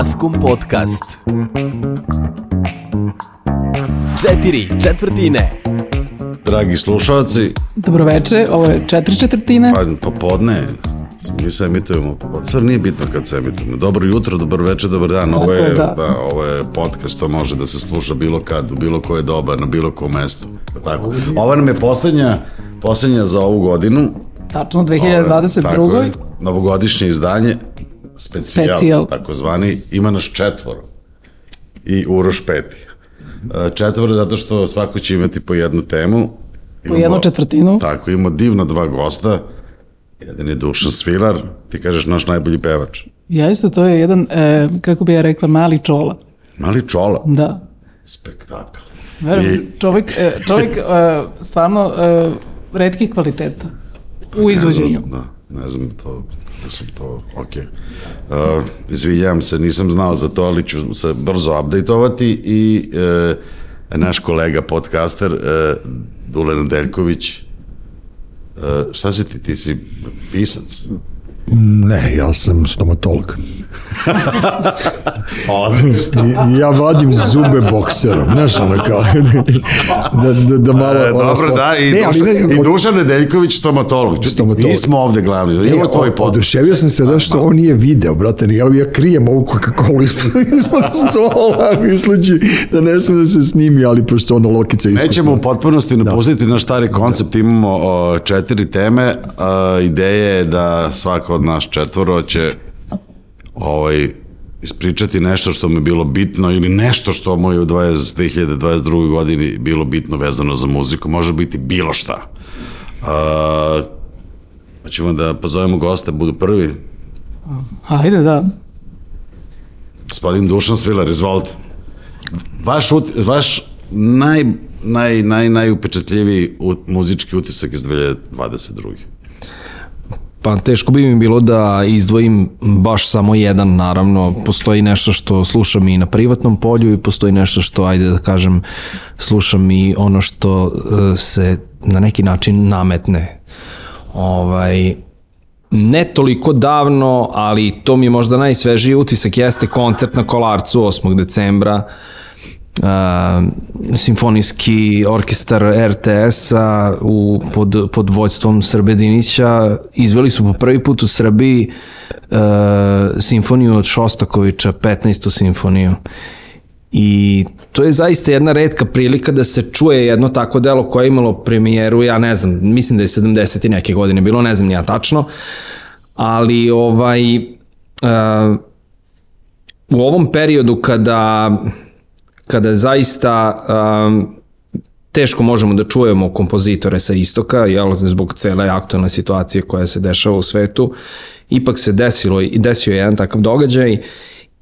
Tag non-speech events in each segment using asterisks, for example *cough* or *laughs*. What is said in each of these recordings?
Maskum Podcast. Četiri četvrtine. Dragi slušalci, Dobroveče, ovo je četiri četvrtine. pa popodne, mi se emitujemo popodne. Sve nije bitno kad se emitujemo. Dobro jutro, dobar večer, dobar dan. Ovo je, Tako da. da, ovo je podcast, to može da se sluša bilo kad, u bilo koje doba, na bilo kom mestu. Tako. Ova nam je poslednja, poslednja za ovu godinu. Tačno, Tako 2022. je, novogodišnje izdanje, specijal, Specijal. tako zvani, ima nas četvoro. I Uroš peti. E, Četvoro zato što svako će imati po jednu temu. Po jednu četvrtinu. Tako, imamo divno dva gosta. Jedan je Dušan Svilar, ti kažeš naš najbolji pevač. Jeste, to je jedan, e, kako bi ja rekla, mali čola. Mali čola, Da. spektakl. Verujem, I- čovjek, e, čovjek e, stvarno e, redkih kvaliteta u izvođenju. Da, ne znam to, da sam to, ok. Uh, izvinjam se, nisam znao za to, ali ću se brzo updateovati i uh, naš kolega podcaster uh, Dule Nedeljković, uh, šta si ti, ti si pisac? Ne, ja sam stomatolog. *laughs* Ja vadim zube bokserom, znaš, ono kao, da, da, da malo... E, dobro, da, i, ne, ali Dušan, ne, i Dušan Nedeljković, stomatolog. Stomatolog. mi smo ovde glavni, Ne, imamo tvoj podcast. Oduševio sam se da što on nije video, brate, ja, ja krijem ovu Coca-Cola ispod, *laughs* ispod stola, misleći da ne sme da se snimi, ali pošto ono lokica iskusna. Nećemo u potpunosti napustiti naš stari koncept, imamo o, četiri teme, a, ideja je da svaka od nas četvoro će ovaj, ispričati nešto što mu je bilo bitno ili nešto što mu je u 20, 2022. godini bilo bitno vezano za muziku, može biti bilo šta. A, pa ćemo da pozovemo goste, budu prvi. Ajde, da. Gospodin Dušan Svilar, izvolite. Vaš, ut, vaš naj, naj, naj, najupečatljiviji ut, muzički utisak iz 2022. Pa teško bi mi bilo da izdvojim baš samo jedan, naravno. Postoji nešto što slušam i na privatnom polju i postoji nešto što, ajde da kažem, slušam i ono što e, se na neki način nametne. Ovaj, ne toliko davno, ali to mi je možda najsvežiji utisak, jeste koncert na Kolarcu 8. decembra, uh, simfonijski orkestar RTS-a u, pod, pod vođstvom Srbe Dinića izveli su po prvi put u Srbiji uh, simfoniju od Šostakovića, 15. simfoniju. I to je zaista jedna redka prilika da se čuje jedno tako delo koje je imalo premijeru, ja ne znam, mislim da je 70 i neke godine bilo, ne znam ni ja tačno, ali ovaj, uh, u ovom periodu kada, kada zaista um, teško možemo da čujemo kompozitore sa istoka, jel, zbog cele aktualne situacije koja se dešava u svetu, ipak se desilo i desio je jedan takav događaj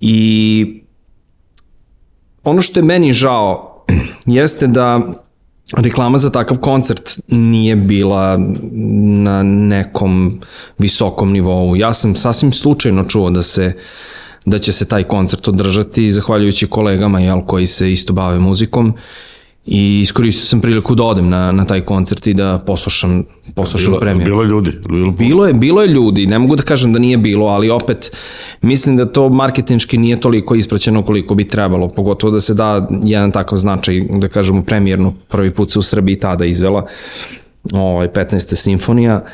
i ono što je meni žao *clears throat* jeste da reklama za takav koncert nije bila na nekom visokom nivou. Ja sam sasvim slučajno čuo da se da će se taj koncert održati zahvaljujući kolegama jel, koji se isto bave muzikom i iskoristio sam priliku da odem na, na taj koncert i da poslušam, poslušam Bilo, premijer. bilo je ljudi. Bilo, Bilo je, bilo je ljudi, ne mogu da kažem da nije bilo, ali opet mislim da to marketinški nije toliko ispraćeno koliko bi trebalo, pogotovo da se da jedan takav značaj, da kažemo premijerno, prvi put se u Srbiji tada izvela ovaj, 15. simfonija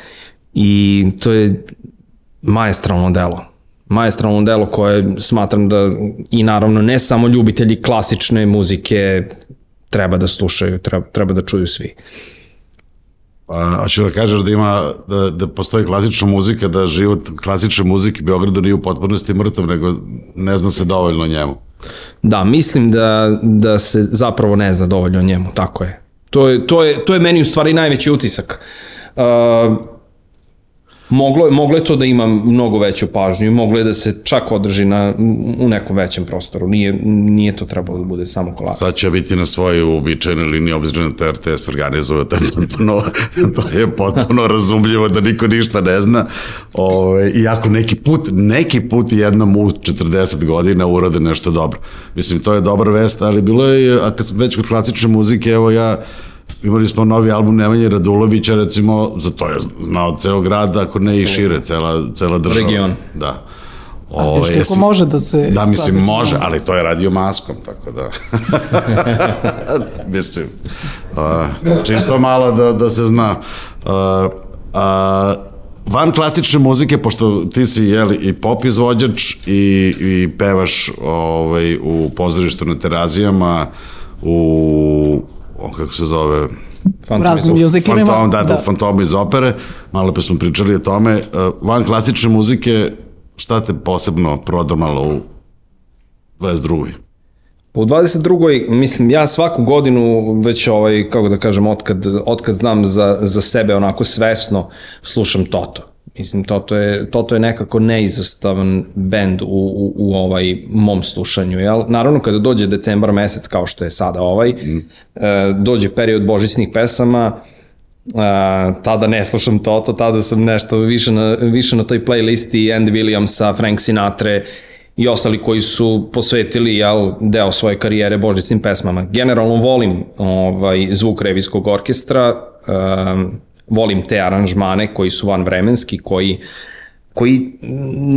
i to je majestralno delo. Majestralno delo koje smatram da i naravno ne samo ljubitelji klasične muzike treba da slušaju, treba, treba da čuju svi. A, hoću da kažem da ima, da, da postoji klasična muzika, da život klasične muzike u Beogradu nije u potpunosti mrtav, nego ne zna se dovoljno o njemu. Da, mislim da, da se zapravo ne zna dovoljno o njemu, tako je. To je, to je, to je meni u stvari najveći utisak. Uh, moglo, moglo je to da ima mnogo veću pažnju i moglo je da se čak održi na, u nekom većem prostoru. Nije, nije to trebalo da bude samo kolač. Sad će biti na svojoj uobičajenoj liniji, obzirom da RTS organizuje, to potpuno, *laughs* to je potpuno razumljivo da niko ništa ne zna. Ove, iako neki put, neki put jednom u 40 godina urade nešto dobro. Mislim, to je dobra vest, ali bilo je, a kad sam već kod klasične muzike, evo ja, imali smo novi album Nemanje Radulovića, recimo, za to je znao ceo grad, ako ne i šire, cela, cela država. Region. Da. Viš kako jesi- može da se Da, mislim, klasično- može, ali to je radio maskom, tako da... *laughs* mislim, a, čisto malo da, da se zna. A, a, van klasične muzike, pošto ti si jeli, i pop izvođač i, i pevaš ovaj, u pozorištu na terazijama, u, o, kako se zove, u raznim muzikima. Fantom, da, da, Fantomu iz opere, malo pa smo pričali o tome. Uh, Van klasične muzike, šta te posebno prodrmalo u 22. U 22. mislim ja svaku godinu već ovaj kako da kažem otkad otkad znam za za sebe onako svesno slušam Toto. Mislim Toto je Toto je nekako neizostavan bend u, u, u ovaj mom slušanju, jel? Naravno kada dođe decembar mesec kao što je sada ovaj, mm. e, dođe period božićnih pesama, a, tada ne slušam Toto, tada sam nešto više na, više na toj playlisti Andy Williamsa, Frank Sinatra i ostali koji su posvetili jel, deo svoje karijere božićnim pesmama. Generalno volim ovaj, zvuk revijskog orkestra, um, volim te aranžmane koji su vanvremenski, koji koji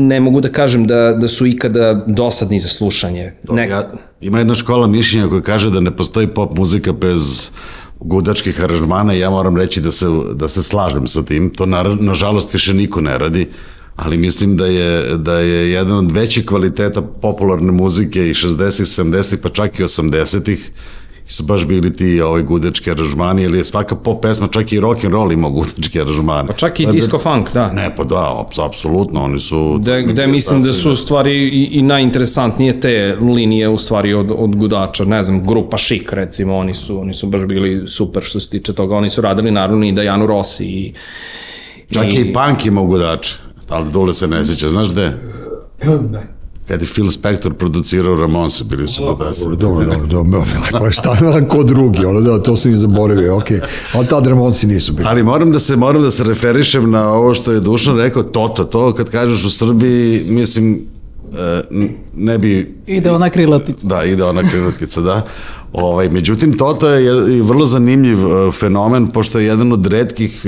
ne mogu da kažem da, da su ikada dosadni za slušanje. Nek... Ja, ima jedna škola mišljenja koja kaže da ne postoji pop muzika bez gudačkih aranžmana i ja moram reći da se, da se slažem sa tim. To na, nažalost više niko ne radi ali mislim da je, da je jedan od većih kvaliteta popularne muzike i 60-ih, 70-ih, pa čak i 80-ih, su baš bili ti ovaj gudečki aranžmani, ili je svaka pop pesma, čak i rock and roll imao gudečki aranžmane. Pa čak i disco funk, da. Ne, pa da, apsolutno, oni su... Da, da mislim da su stvari i, i najinteresantnije te linije u stvari od, od gudača, ne znam, grupa Chic recimo, oni su, oni su baš bili super što se tiče toga, oni su radili naravno i Dajanu Rossi i... Čak i, i punk imao gudače ali Dule se ne sjeća, znaš gde? Ne. Kad je Phil Spector producirao Ramonse, bili su podasi. Dobro, dobro, dobro, *laughs* pa šta je ko drugi, ono da, to sam i zaboravio, ok, ali tad Ramonsi nisu bili. Ali moram da se, moram da se referišem na ovo što je Dušan rekao, Toto, to kad kažeš u Srbiji, mislim, ne bi... Ide ona krilatica. Da, ide ona krilatica, da. Ovaj, međutim, Toto je vrlo zanimljiv fenomen, pošto je jedan od redkih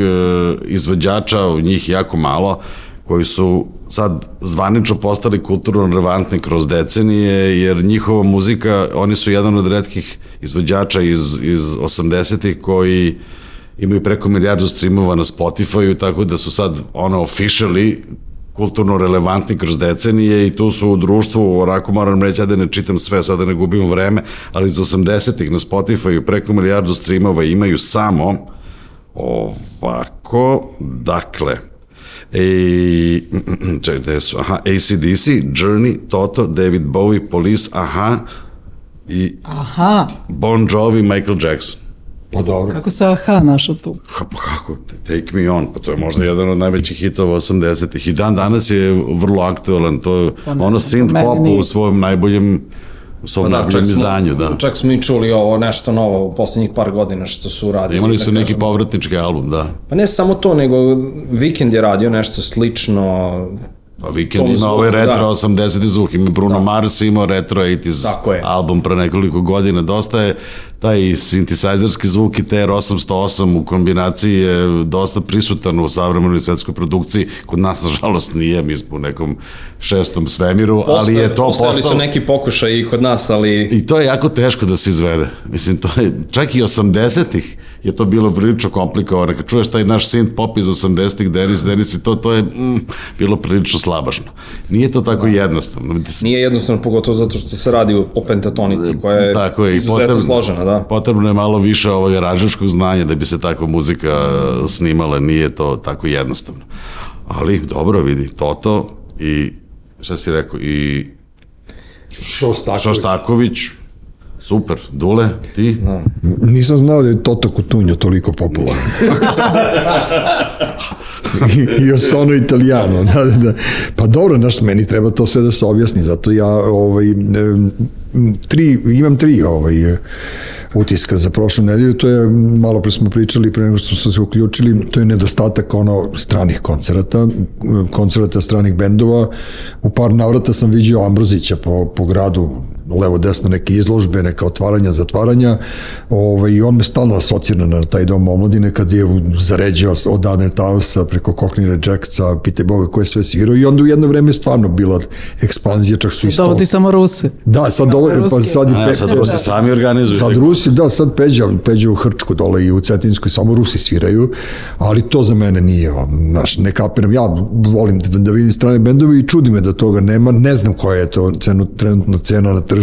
izvođača, u njih jako malo, koji su sad zvanično postali kulturno relevantni kroz decenije, jer njihova muzika, oni su jedan od redkih izvođača iz, iz 80-ih koji imaju preko milijardu streamova na Spotify-u, tako da su sad ono officially kulturno relevantni kroz decenije i tu su u društvu, onako moram reći, ja da ne čitam sve, sada ne gubimo vreme, ali iz 80-ih na Spotify-u preko milijardu streamova imaju samo ovako, dakle, i *clears throat* čekaj, gde su, aha, ACDC, Journey, Toto, David Bowie, Police, aha, i Aha, Bon Jovi, Michael Jackson. Pa dobro. kako se aha našao tu? Ha, pa kako, Take Me On, pa to je možda jedan od najvećih hitova 80-ih i dan danas je vrlo aktualan, to je Pa ne, ono po synth meni pop nije. u svojom najboljem u svom Pa da, čak smo, izdanju, da. čak smo i čuli ovo nešto novo u poslednjih par godina što su radili. Imali da su neki kažem. povratnički album, da. Pa ne samo to, nego Weekend je radio nešto slično. Pa Weekend ima zvuku, ovaj retro da. 80 zvuk, ima Bruno da. Mars, imao retro 80s Tako je. album pre nekoliko godina, dosta je taj synthesizerski zvuk i TR-808 u kombinaciji je dosta prisutan u savremenoj svetskoj produkciji, kod nas *laughs* nažalost nije, mi smo u nekom šestom svemiru, ali je to Postojali postalo... su neki pokušaj i kod nas, ali... I to je jako teško da se izvede. Mislim, to je, čak i 80-ih je to bilo prilično komplikovano. Kad čuješ taj naš synth pop iz 80-ih, Denis, Denis i to, to je mm, bilo prilično slabašno. Nije to tako jednostavno. Nije jednostavno, pogotovo zato što se radi o pentatonici, koja je, Tako je, izuzetno potrebno, složena, da. potrebno je malo više ovog aranžačkog znanja da bi se takva muzika snimala, nije to tako jednostavno. Ali, dobro, vidi, Toto i, šta si rekao, i Šostaković. Šoštaković, super, Dule, ti? Da. Nisam znao da je Toto Kutunjo toliko popularan. *laughs* I, I Osono Italijano. *laughs* Da, da, da. Pa dobro, znaš, meni treba to sve da se objasni, zato ja ovaj, tri, imam tri ovaj, utiska za prošlu nedelju, to je, malo pre smo pričali pre nego što smo se uključili, to je nedostatak ono stranih koncerata, koncerata stranih bendova. U par navrata sam vidio Ambrozića po, po gradu levo desno neke izložbe, neka otvaranja, zatvaranja, ovaj, i on me stalno asocira na taj dom omladine kad je zaređao od Adner Tausa preko Cockney Rejectsa, pite Boga ko je sve svirao i onda u jedno vreme je stvarno bila ekspanzija, čak su isto... Dovodi samo Ruse. Da, sad, dole, pa sad, A, pe, sad to se sami organizuju. Sad Rusi, da, sad Peđa, Peđa u Hrčku dole i u Cetinskoj, samo Rusi sviraju, ali to za mene nije, znaš, ne kapiram, ja volim da, da vidim strane bendove i čudi me da toga nema, ne znam koja je to cenu, trenutno cena na tržištu,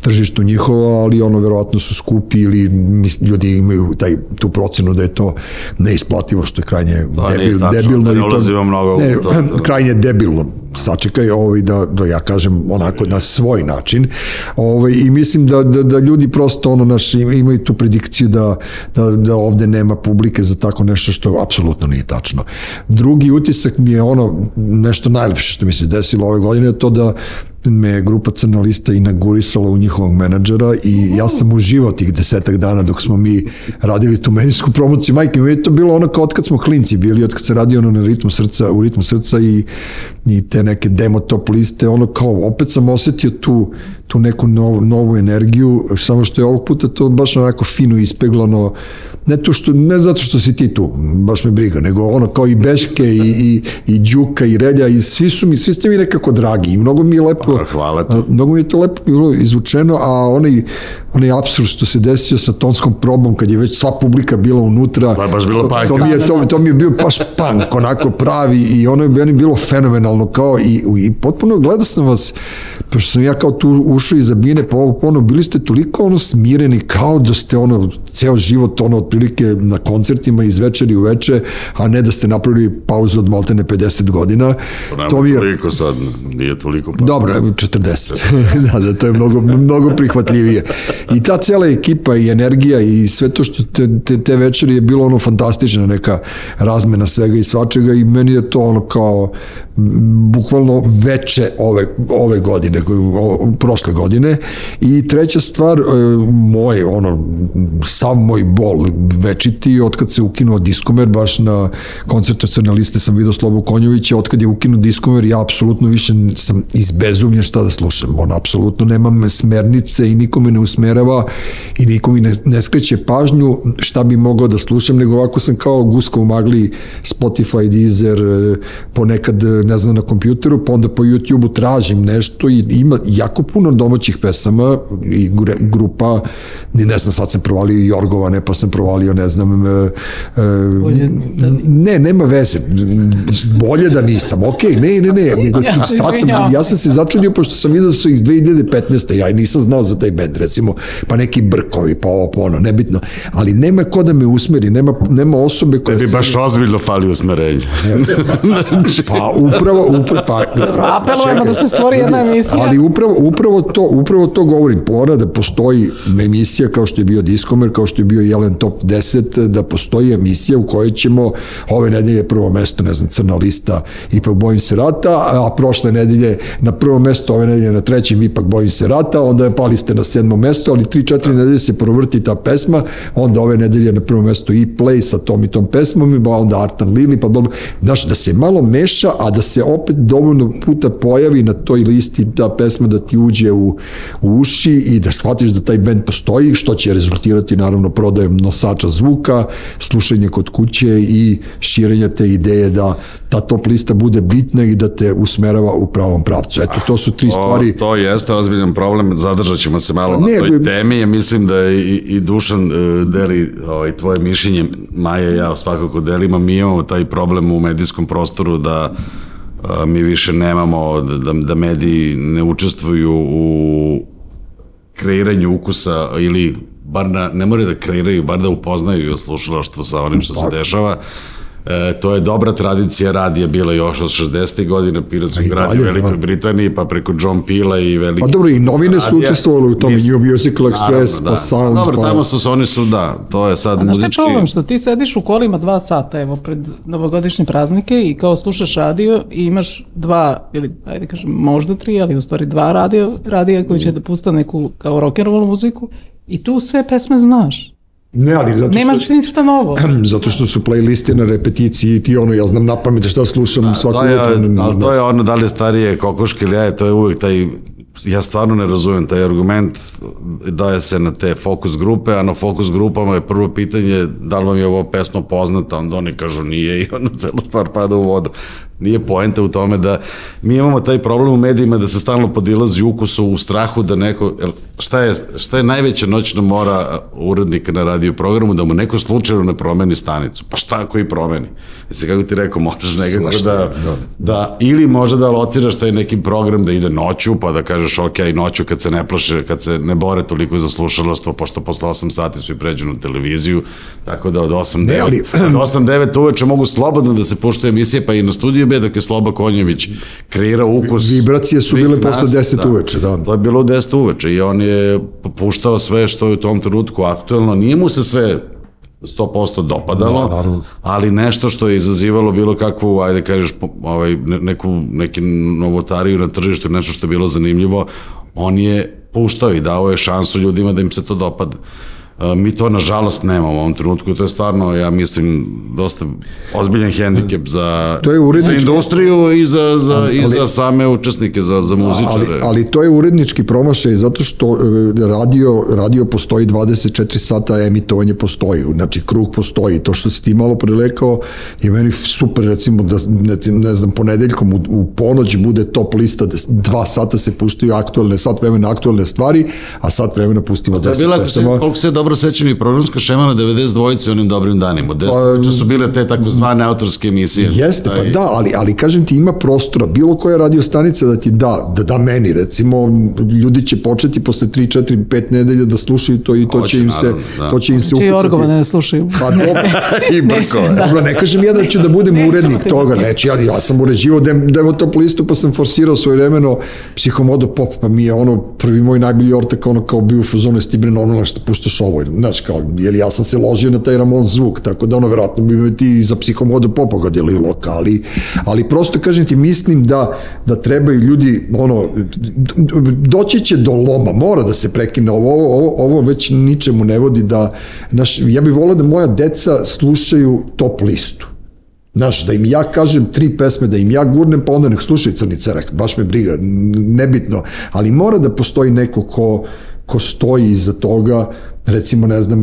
tržištu njihova, ali ono verovatno su skupi ili mis, ljudi imaju taj, tu procenu da je to neisplativo, što je krajnje To nije debil, tačno, debilno. da ne to- ulazimo mnogo u ne, to, da. *laughs* krajnje debilno sačekaj ovaj da, da ja kažem onako na svoj način ovaj, i mislim da, da, da ljudi prosto ono naš imaju tu predikciju da, da, da ovde nema publike za tako nešto što apsolutno nije tačno. Drugi utisak mi je ono nešto najlepše što mi se desilo ove godine je to da me grupa Crna lista inaugurisala u njihovog menadžera i ja sam uživao tih desetak dana dok smo mi radili tu medijsku promociju. Majke, mi je to bilo ono kao od kad smo klinci bili, od kad se radio ono na ritmu srca, u ritmu srca i, i te neke demo top liste, ono kao opet sam osetio tu, tu neku novu, novu energiju, samo što je ovog puta to baš onako fino ispeglano, ne, to što, ne zato što si ti tu, baš me briga, nego ono kao i Beške i, i, i Đuka i Relja i svi su mi, svi ste mi nekako dragi i mnogo mi je lepo, Pa, hvala ti. a, mnogo mi je to lepo bilo izvučeno, a onaj, onaj absurd što se desio sa tonskom probom kad je već sva publika bila unutra, Pa je baš bilo to, to, mi je, to, to mi je bio baš punk, onako pravi i ono je meni bilo fenomenalno kao i, i potpuno gledao sam vas, pošto sam ja kao tu ušao iz Zabine, pa ono, bili ste toliko ono smireni kao da ste ono ceo život ono otprilike na koncertima iz večeri u veče, a ne da ste napravili pauzu od maltene 50 godina. Nema To mi je, toliko sad, nije toliko. Pa. Dobro, evo, 40. *laughs* da, da, to je mnogo, mnogo prihvatljivije. I ta cela ekipa i energija i sve to što te, te, te večeri je bilo ono fantastična neka razmena svega i svačega i meni je to ono kao bukvalno veče ove, ove godine, o, prošle godine. I treća stvar, e, moj, ono, sav moj bol večiti, od kad se ukinuo diskomer, baš na koncertu Crne liste sam vidio Slobu Konjovića, od kad je ukinuo diskomer, ja apsolutno više sam izbezumljen šta da slušam. On apsolutno nemam smernice i nikome ne usmerava i nikome ne, ne skreće pažnju šta bi mogao da slušam, nego ovako sam kao guska u magli Spotify, Deezer, e, ponekad, e, ne znam, na kompjuteru, pa onda po YouTube-u tražim nešto i ima jako puno domaćih pesama i grupa, ni ne znam, sad sam provalio Jorgovane, pa sam provalio, ne znam, e, e, Bolje da ne, nema veze, bolje da nisam, okej, ne, ne, ne, nego Ja se sad sam, ja sam se začudio pošto sam vidio da su iz 2015. Ja nisam znao za taj bend, recimo, pa neki brkovi, pa ovo, pa ono, nebitno, ali nema ko da me usmeri, nema, nema osobe koja Tebi baš ozbiljno fali usmerenje. *laughs* Pa upravo, upravo, pa... Apelujemo da se stvori jedna emisija. Ali upravo, upravo, to, upravo to govorim. Mora da postoji emisija kao što je bio Diskomer, kao što je bio Jelen Top 10, da postoji emisija u kojoj ćemo ove nedelje prvo mesto, ne znam, crna lista, ipak bojim se rata, a prošle nedelje na prvo mesto, ove nedelje na trećem, ipak bojim se rata, onda je pali ste na sedmo mesto, ali 3-4 nedelje se provrti ta pesma, onda ove nedelje na prvo mesto i play sa tom i tom pesmom, pa onda Artan Lili, pa dobro, znaš, da se malo meša, a da se opet dovoljno puta pojavi na toj listi ta pesma da ti uđe u, u uši i da shvatiš da taj band postoji, što će rezultirati naravno prodajem nosača zvuka, slušanje kod kuće i širenje te ideje da ta top lista bude bitna i da te usmerava u pravom pravcu. Eto, to su tri stvari. O, to jeste ozbiljan problem, zadržat ćemo se malo Ne, na toj bi- temi, ja mislim da je i, i Dušan e, deli ovaj, tvoje mišljenje, Maja i ja svakako delimo, mi imamo taj problem u medijskom prostoru da mi više nemamo, da, da, da mediji ne učestvuju u kreiranju ukusa ili bar na, ne moraju da kreiraju, bar da upoznaju slušalaštvo sa onim što se dešava. E, to je dobra tradicija radija bila još od 60. godina piratskog radija u dalje, Velikoj da. Britaniji, pa preko John Pila i veliki... Pa dobro, i novine su radija. učestvovale u tome, New Musical Express, Naravno, pa Sound, Dobro, pa- tamo su, oni su, da, to je sad Znaš šta je muzički... problem? Što ti sediš u kolima dva sata, evo, pred novogodišnje praznike i kao slušaš radio i imaš dva, ili ajde kažem možda tri, ali u stvari dva radio, radija koji će da pusta neku kao rock'n'roll muziku i tu sve pesme znaš. Ne, ali zato što... Nemaš ništa novo. *clears throat* zato što su playliste na repeticiji i ti ono, ja znam na pamet šta slušam svako To je, jutro. ali to je ono, da li je starije kokoške ili jaje, to je uvek taj ja stvarno ne razumem taj argument daje se na te fokus grupe, a na fokus grupama je prvo pitanje da li vam je ovo pesma poznata, onda oni kažu nije i onda cela stvar pada u vodu. Nije poenta u tome da mi imamo taj problem u medijima da se stalno podilazi ukusu u strahu da neko, šta je, šta je najveća noćna mora urednika na radio programu, da mu neko slučajno ne promeni stanicu. Pa šta ako i promeni? Jesi kako ti rekao, možeš nekako da, da, ili može da lociraš taj neki program da ide noću, pa da kažeš ok, noću kad se ne plaše, kad se ne bore toliko za slušalaštvo, pošto posle 8 sati svi pređu na televiziju, tako da od 8 Ne, 9, ali- *clears throat* od 8 9 uveče mogu slobodno da se puštaju emisije, pa i na studiju B, dok je Sloba Konjević kreirao ukus. Vibracije su bile posle 10 uveče, da. To je bilo u 10 uveče i on je puštao sve što je u tom trenutku aktuelno. Nije mu se sve 100% dopadalo, Da, naravno. ali nešto što je izazivalo bilo kakvu, ajde kažeš, po- ovaj, ne- neku, neki novotariju na tržištu, nešto što je bilo zanimljivo, on je puštao i dao je šansu ljudima da im se to dopada. Mi to nažalost nemamo u ovom trenutku, to je stvarno, ja mislim, dosta ozbiljan hendikep za, To je urednički- za industriju i za, za, i Ali- za same učesnike, za, za muzičare. Ali, ali to je urednički promašaj zato što e, radio, radio postoji 24 sata, emitovanje postoji, znači krug postoji. To što si ti malo pre rekao je meni super, recimo, da ne, ne znam, ponedeljkom u, u ponoć bude top lista, da dva sata se puštaju aktualne, sat vremena aktualne stvari, a sat vremena pustimo To je 10 bila, ako se, pesama. koliko se dobro sećam, i programska šema na 92 onim dobrim danima. 10 Pa, su bile te takozvane autorske emisije. Jeste, pa da, ali, ali kažem ti ima prostora, bilo koja radio stanica da ti da, da da meni, recimo, ljudi će početi posle 3, 4, 5 nedelja da slušaju to i to Hoće, će im se, naravno, da. to će im se Či i ukucati. orgovane ne slušaju. Pa dobro, *laughs* *laughs* I Neće, brkove. da. dobro, ne kažem ja da ću da budem Nećemo urednik toga, neću, ja, ja sam uređivao dem, demo top listu, pa sam forsirao svoje vremeno psihomodo pop, pa mi je ono, prvi moj najbolji ortak, ono kao bio u fazonu, jesi ti bre normalno što puštaš ovo, znaš, kao, jer ja sam se ložio na taj Ramon zvuk, tako da ono, verovatno bi me ti za psihomodo popa godilo, ali, prosto, kažem ti, mislim da, da trebaju ljudi, ono, doći će do loma, mora da se prekine ovo, ovo, ovo, ovo već ničemu ne vodi da, znaš, ja bih volao da moja deca slušaju top listu. Znaš, da im ja kažem tri pesme, da im ja gurnem, pa onda nek slušaju Crni cerak, baš me briga, nebitno, ali mora da postoji neko ko, ko stoji iza toga, recimo, ne znam,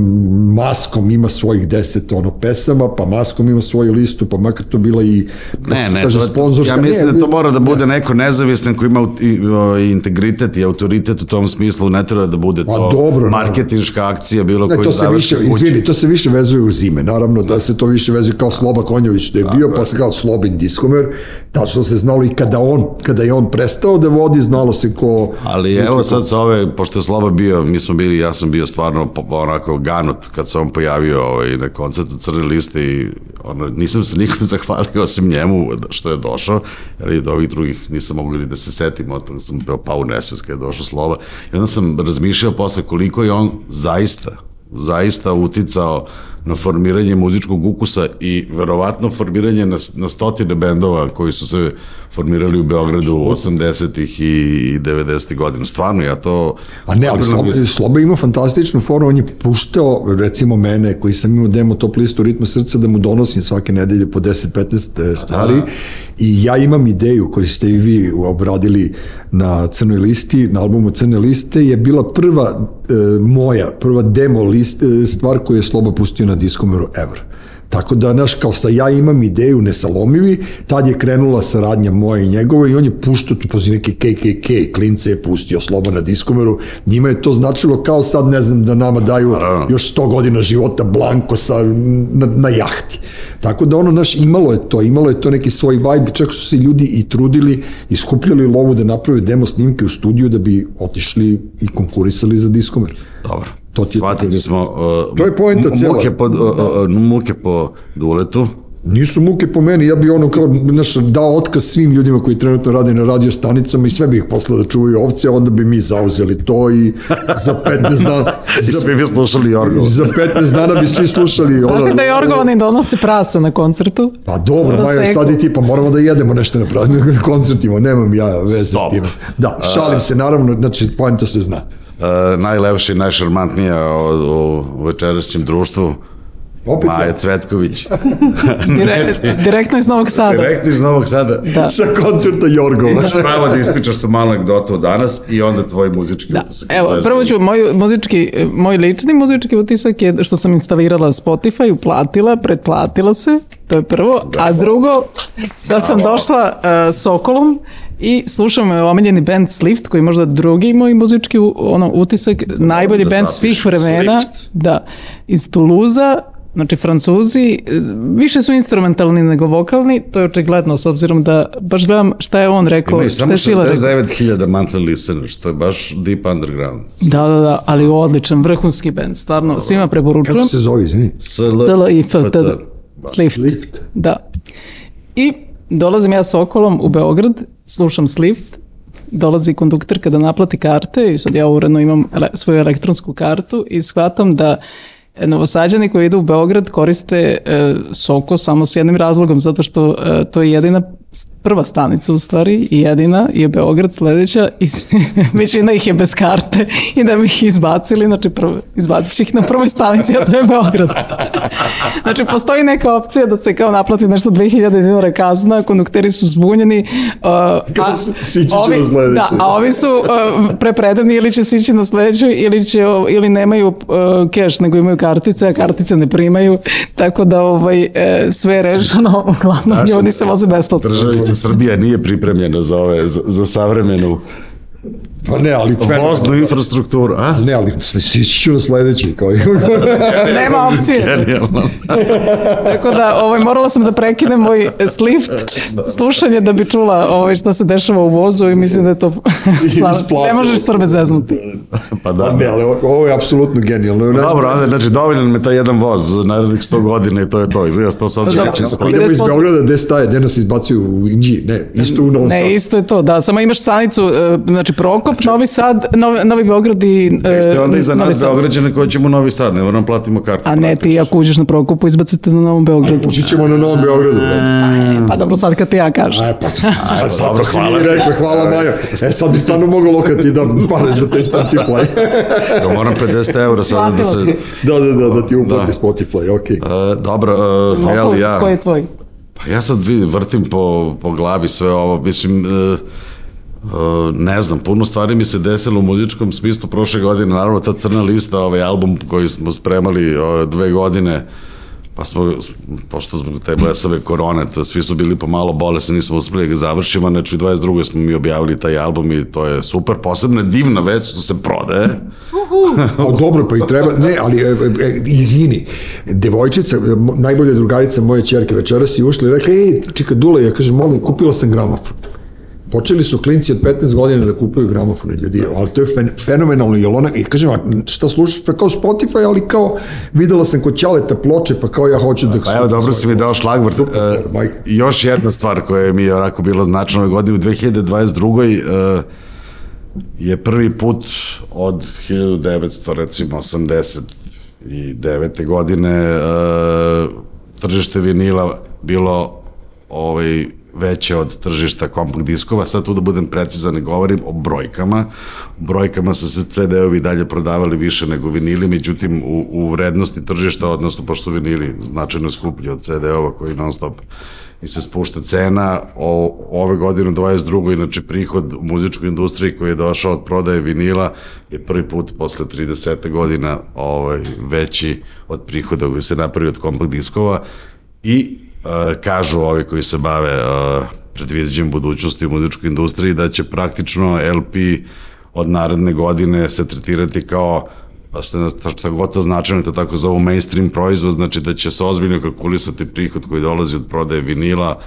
Maskom ima svojih deset ono pesama, pa Maskom ima svoju listu, pa makar to bila i Ne, ne, kaže, sponzorska. ja mislim ne, da to mora da bude neko nezavistan koji ima i, o, integritet i autoritet u tom smislu, ne treba da bude Pa to dobro, naravno. marketinška akcija bilo Ne, koji to se više, kući. izvini, to se više vezuje uz ime, naravno da se to više vezuje kao Sloba Konjović da je bio, pa se kao Slobin Diskomer, tačno se znalo i kada on, kada je on prestao da vodi, znalo se ko... Ali evo sad sa ove, pošto je Sloba bio, mi smo bili, ja sam bio stvarno onako ganut kad se on pojavio ovaj, na koncertu Crne liste i ono, nisam se nikom *laughs* zahvalio osim njemu što je došao, jer i od ovih drugih nisam mogu ni da se setim, od toga sam bio pao u nesvest kada je došao Sloba. I onda sam razmišljao posle koliko je on zaista, zaista uticao na formiranje muzičkog ukusa i verovatno formiranje na, na stotine bendova koji su se formirali u Beogradu 80-ih i 90-ih godina. Stvarno, ja to... A ne, ali Sloba, mislim. Sloba ima fantastičnu foru, on je puštao, recimo mene, koji sam imao demo top listu ritma srca, da mu donosim svake nedelje po 10-15 stvari i ja imam ideju koju ste i vi obradili na crnoj listi, na albumu Crne liste, je bila prva e, moja, prva demo list, e, stvar koju je Sloba pustio na diskomeru ever. Tako da, znaš, kao sa ja imam ideju nesalomivi, tad je krenula saradnja moja i njegova i on je puštao tu pozi neki KKK, klince je pustio slobo na diskomeru, njima je to značilo kao sad, ne znam, da nama daju još 100 godina života blanko sa, na, na jahti. Tako da ono, znaš, imalo je to, imalo je to neki svoj vibe, čak su se ljudi i trudili i skupljali lovu da naprave demo snimke u studiju da bi otišli i konkurisali za diskomer. Dobro. To ti- Shvatili smo... Uh, To je poenta cijela. Muke po, uh, uh, muke po duletu. Nisu muke po meni, ja bi ono kao, znaš, dao otkaz svim ljudima koji trenutno rade na radio stanicama i sve bi ih poslao da čuvaju ovce, a onda bi mi zauzeli to i za 15 dana... *laughs* I za, svi bi slušali Jorgov. za 15 dana bi svi slušali. Znaš li da je orgovani donose prasa na koncertu? Pa dobro, Da Majo, sad i ti, pa moramo da jedemo nešto na *laughs* na koncertima, nemam ja veze Stop. s tim. Da, šalim se, naravno, znači, pojenta se zna. Uh, najlepše i najšarmantnija u, u večerašnjem društvu Opet Maja ja. Cvetković. *laughs* Dire, direktno iz Novog Sada. Direktno iz Novog Sada. Da. Sa koncerta Jorgova. Imaš pravo da ispričaš tu malu anegdotu od danas i onda tvoj muzički Da. utisak. Evo, prvo ću, moj, muzički, moj lični muzički utisak je što sam instalirala Spotify, uplatila, pretplatila se, to je prvo, a drugo, sad sam došla uh, Sokolom i slušam omiljeni band Slift, koji je možda drugi moj muzički ono, utisak, najbolji da band svih vremena, Slift. da, iz Tuluza, Znači, Francuzi više su instrumentalni nego vokalni, to je očigledno, s obzirom da baš gledam šta je on rekao, Imaju samo je Šila rekao. 69.000 monthly listeners, to je baš deep underground. Da, da, da, ali odličan, vrhunski band, stvarno, svima preporučujem. Kako se zove, izvini? Slift. Slift. Da. I dolazim ja s Okolom u Beograd, slušam Slift, dolazi konduktorka da naplati karte i sad ja uredno imam ele, svoju elektronsku kartu i shvatam da e, novosađani koji idu u Beograd koriste e, Soko samo s jednim razlogom, zato što e, to je jedina prva stanica u stvari i jedina je Beograd sledeća i *laughs* većina ih je bez karte i da bi ih izbacili, znači prvo, izbacit će ih na prvoj stanici, a to je Beograd. *laughs* znači postoji neka opcija da se kao naplati nešto 2000 dinara kazna, kondukteri su zbunjeni. Uh, a, s- sići ovi, na sledeću. Da, a ovi su uh, prepredani ili će sići na sledeću ili, će, ili nemaju uh, keš, nego imaju kartice, a kartice ne primaju, tako da ovaj, e, sve je rešeno, uglavnom ljudi se voze besplatno. Srbija nije pripremljena za ove, za, za savremenu Pa ne, ali... voznu infrastrukturu, a? Ne, ali sići ću na sledeći. Kao... *laughs* Nema opcije. Genijalno. *laughs* Tako da ovaj, morala sam da prekinem moj slift slušanje da bi čula ovaj, šta se dešava u vozu i mislim da je to *laughs* isplatilo Ne možeš. Srbe zeznuti. Pa da. ne, ali ovo- ovo je apsolutno genijalno. Ne, Dobro, onda, znači dovoljan me taj jedan voz narednih 100 godina i to je to. Izgleda to se ovdje Dobro. neće Ako idemo iz 50%. Beograda, gde staje, gde nas izbacuju u Inđi? Ne, isto u Novom Sadu. Ne, isto je to, da. Samo imaš stanicu, e, znači Prokop, Novi Sad, Novi, Novi Beograd i e, Ste onda iza Novi nas Sad. Beograđane koji ćemo u Novi Sad, ne moramo platimo kartu. A ne, ti ako uđeš na Prokopu, izbacite na Novom Beogradu. Ući ćemo na Novom Beogradu. brate. Pa dobro, sad kad ti ja kažem. Aj, pa, *laughs* a, sad dobro, si hvala rekla, hvala Majo. E, sad bi stvarno moglo lokati da pare za taj Spotify. *laughs* Ja moram 50 eura sada da se... da, da, da, da ti uplati Da. Spotify, okej. E, dobro, uh, jel ja... Ko je tvoj? Pa ja sad vidim, vrtim po, po glavi sve ovo, mislim, e, e, ne znam, puno stvari mi se desilo u muzičkom smislu prošle godine, naravno ta crna lista, ovaj album koji smo spremali ove dve godine, pa smo, pošto zbog te blesave korone, to svi su bili pomalo bolesni, nismo uspeli da ga završimo, znači u 22. smo mi objavili taj album i to je super, posebno je divna već što se prodaje, *laughs* A dobro, pa i treba, ne, ali e, e, izvini, devojčica, e, najbolja drugarica moje čerke večeras je ušla i rekla, ej, čika Dule, ja kažem, molim, kupila sam gramofon. Počeli su klinci od 15 godina da kupuju gramofone ljudi, ali to je fen, fenomenalno, jer ona, i kažem, šta slušaš, pa kao Spotify, ali kao videla sam kod Ćaleta ploče, pa kao ja hoću da... Pa evo, dobro si mi dao šlagvrt. Super, E, još jedna stvar koja mi je onako bila značajna ove godine, u 2022. e, je prvi put od 1900, recimo, 89. godine e, tržište vinila bilo ovaj, veće od tržišta kompakt diskova. Sad tu da budem precizan ne govorim o brojkama. Brojkama su se CD-ovi dalje prodavali više nego vinili, međutim u, u vrednosti tržišta, odnosno pošto vinili značajno skuplji od CD-ova koji non stop i se spušta cena o, ove godine u 22. inače prihod u muzičkoj industriji koji je došao od prodaje vinila je prvi put posle 30 godina ovaj, veći od prihoda koji se napravi od kompakt diskova i kažu ovi koji se bave uh, predviđenjem budućnosti u muzičkoj industriji da će praktično LP od naredne godine se tretirati kao pa ste nas šta god to značajno to tako zovu mainstream proizvod, znači da će se ozbiljno kalkulisati prihod koji dolazi od prodaje vinila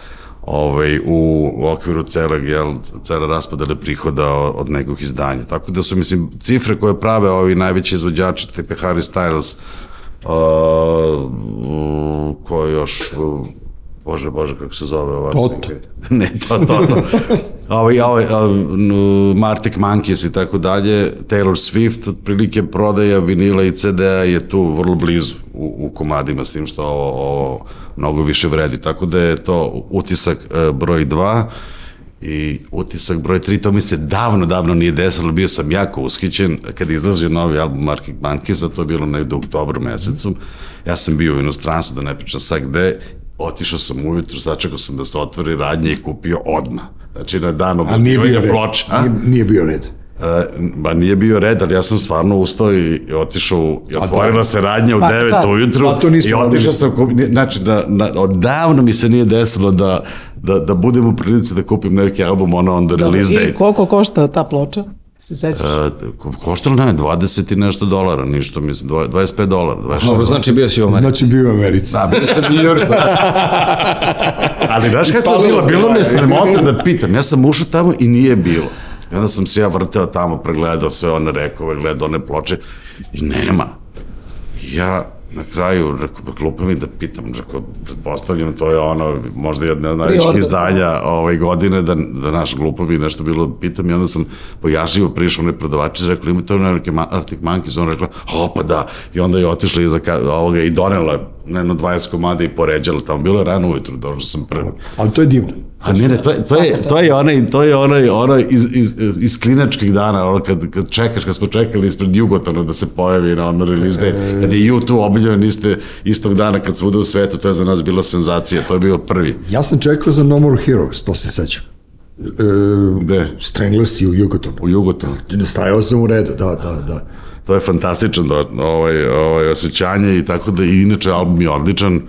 ovaj, u, okviru celog, jel, cele raspodele prihoda od, nekog izdanja. Tako da su, mislim, cifre koje prave ovi najveći izvođači, tipe Harry Styles, uh, ko je još, uh, bože, bože, kako se zove ova? Toto. *laughs* ne, to, to, to. Ovaj, ovaj, um, Martic Monkeys i tako dalje, Taylor Swift, otprilike prodaja vinila i CD-a je tu vrlo blizu u, u komadima, s tim što ovo, ovo mnogo više vredi. Tako da je to utisak uh, broj 2 I utisak broj 3, to mi se davno, davno nije desilo, bio sam jako ushićen kad je izlazio novi album Arctic Monkeys, a to je bilo negde u oktobru mesecu. Ja sam bio u inostranstvu, da ne pričam sad gde, otišao sam ujutru, začekao sam da se otvori radnje i kupio odmah. Znači na dan A nije bio objavljivanja red. ploča. a? Nije, nije bio red. E, ba nije bio red, ali ja sam stvarno ustao i, i otišao, i otvorila se radnja u Svaka 9 čast. ujutru A to nismo i otišao sam, kupi- znači da, da, odavno mi se nije desilo da, da, da budem u prilici da kupim neki album ono on the release I date. koliko košta ta ploča? Se sećaš? Ko- koštalo ne, 20 i nešto dolara, ništa, mislim, dva- 25 dolara. 26 Dobro, znači bio si u Americi. Znači bio u Americi. Da, bili ste u New Yorku. *laughs* Ali znaš kako je bilo? Bilo mi je da. sramota da pitam. Ja sam ušao tamo i nije bilo. I onda sam se ja vrteo tamo, pregledao sve one rekove, gledao one ploče i nema. Ja na kraju, rekao, glupo mi da pitam, rekao, pretpostavljam, to je ono, možda jedno od najvećih izdanja ovaj godine, da, da naš glupo bi nešto bilo da pitam. I onda sam pojašivo prišao onaj prodavačić, rekao, ima to neke Arctic Monkeys, on rekla, o pa da, i onda je otišla iza ovoga i donela na jedno 20 komada i poređala tamo, bilo je rano ujutru, došao sam prvi. Ali to je divno. A ne, ne, to je, to je, to je onaj, to je onaj, onaj iz, iz, iz klinačkih dana, ono kad, kad čekaš, kad smo čekali ispred Jugotana da se pojavi na ono release day, kad je YouTube objavljen iste, istog dana kad svuda u svetu, to je za nas bila senzacija, to je bio prvi. Ja sam čekao za No More Heroes, to se sećam. E, Gde? Stranglers i u Jugotonu. U Jugotanu. Stajao sam u redu, da, da, da. To je fantastičan do, ovaj, ovaj, osjećanje i tako da, i inače album je odličan,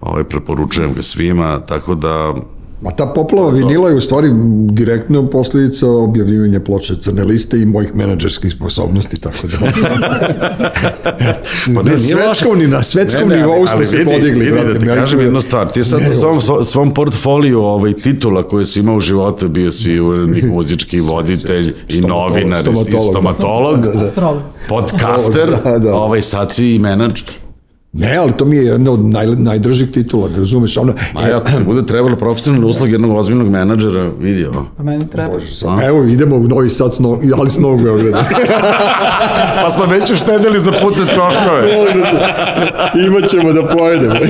ovaj, preporučujem ga svima, tako da Ma ta poplava vinila je u stvari direktno posledica objavljivanja ploče crne liste i mojih menadžerskih sposobnosti, tako da... *laughs* Pa na svetskom, ni na svetskom nivou smo se podigli. Vidi, brate, da ti Merkel. kažem jednu stvar, ti sad u svom, svom portfoliju ovaj, titula koje si imao u životu, bio si urednik, muzički *laughs* voditelj i Stomatolog, novinar, i stomatolog. stomatolog, *laughs* Da, da. Astrolog. podcaster, Da, da. ovaj, sad si i menadžer. Ne, ali to mi je jedna od naj, najdržih titula, da razumeš, ono... Ma ja, ako ti bude trebalo profesionalna usluga jednog ozbiljnog menadžera, vidi ovo. Pa meni treba. Bože, sam. Evo, idemo u Novi Sad, s Nov- ali s Novog Beograda. *laughs* Pa smo već uštedili za putne troškove. Imaćemo da pojedemo. *laughs*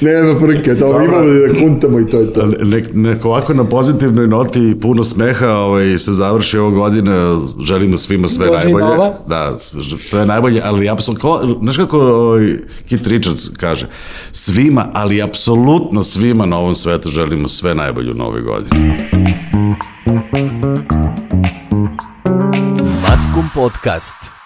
Nema frke, to imamo da kuntamo i to je to. Nek, neko ovako na pozitivnoj noti i puno smeha ovaj, se završi ovo godine, želimo svima sve Dođe i najbolje. nova. Da, sve najbolje, ali apsolutno, ko, znaš kako ovaj, Kit Richards kaže, svima, ali apsolutno svima na ovom svetu želimo sve najbolje u novoj godini. Maskum Podcast.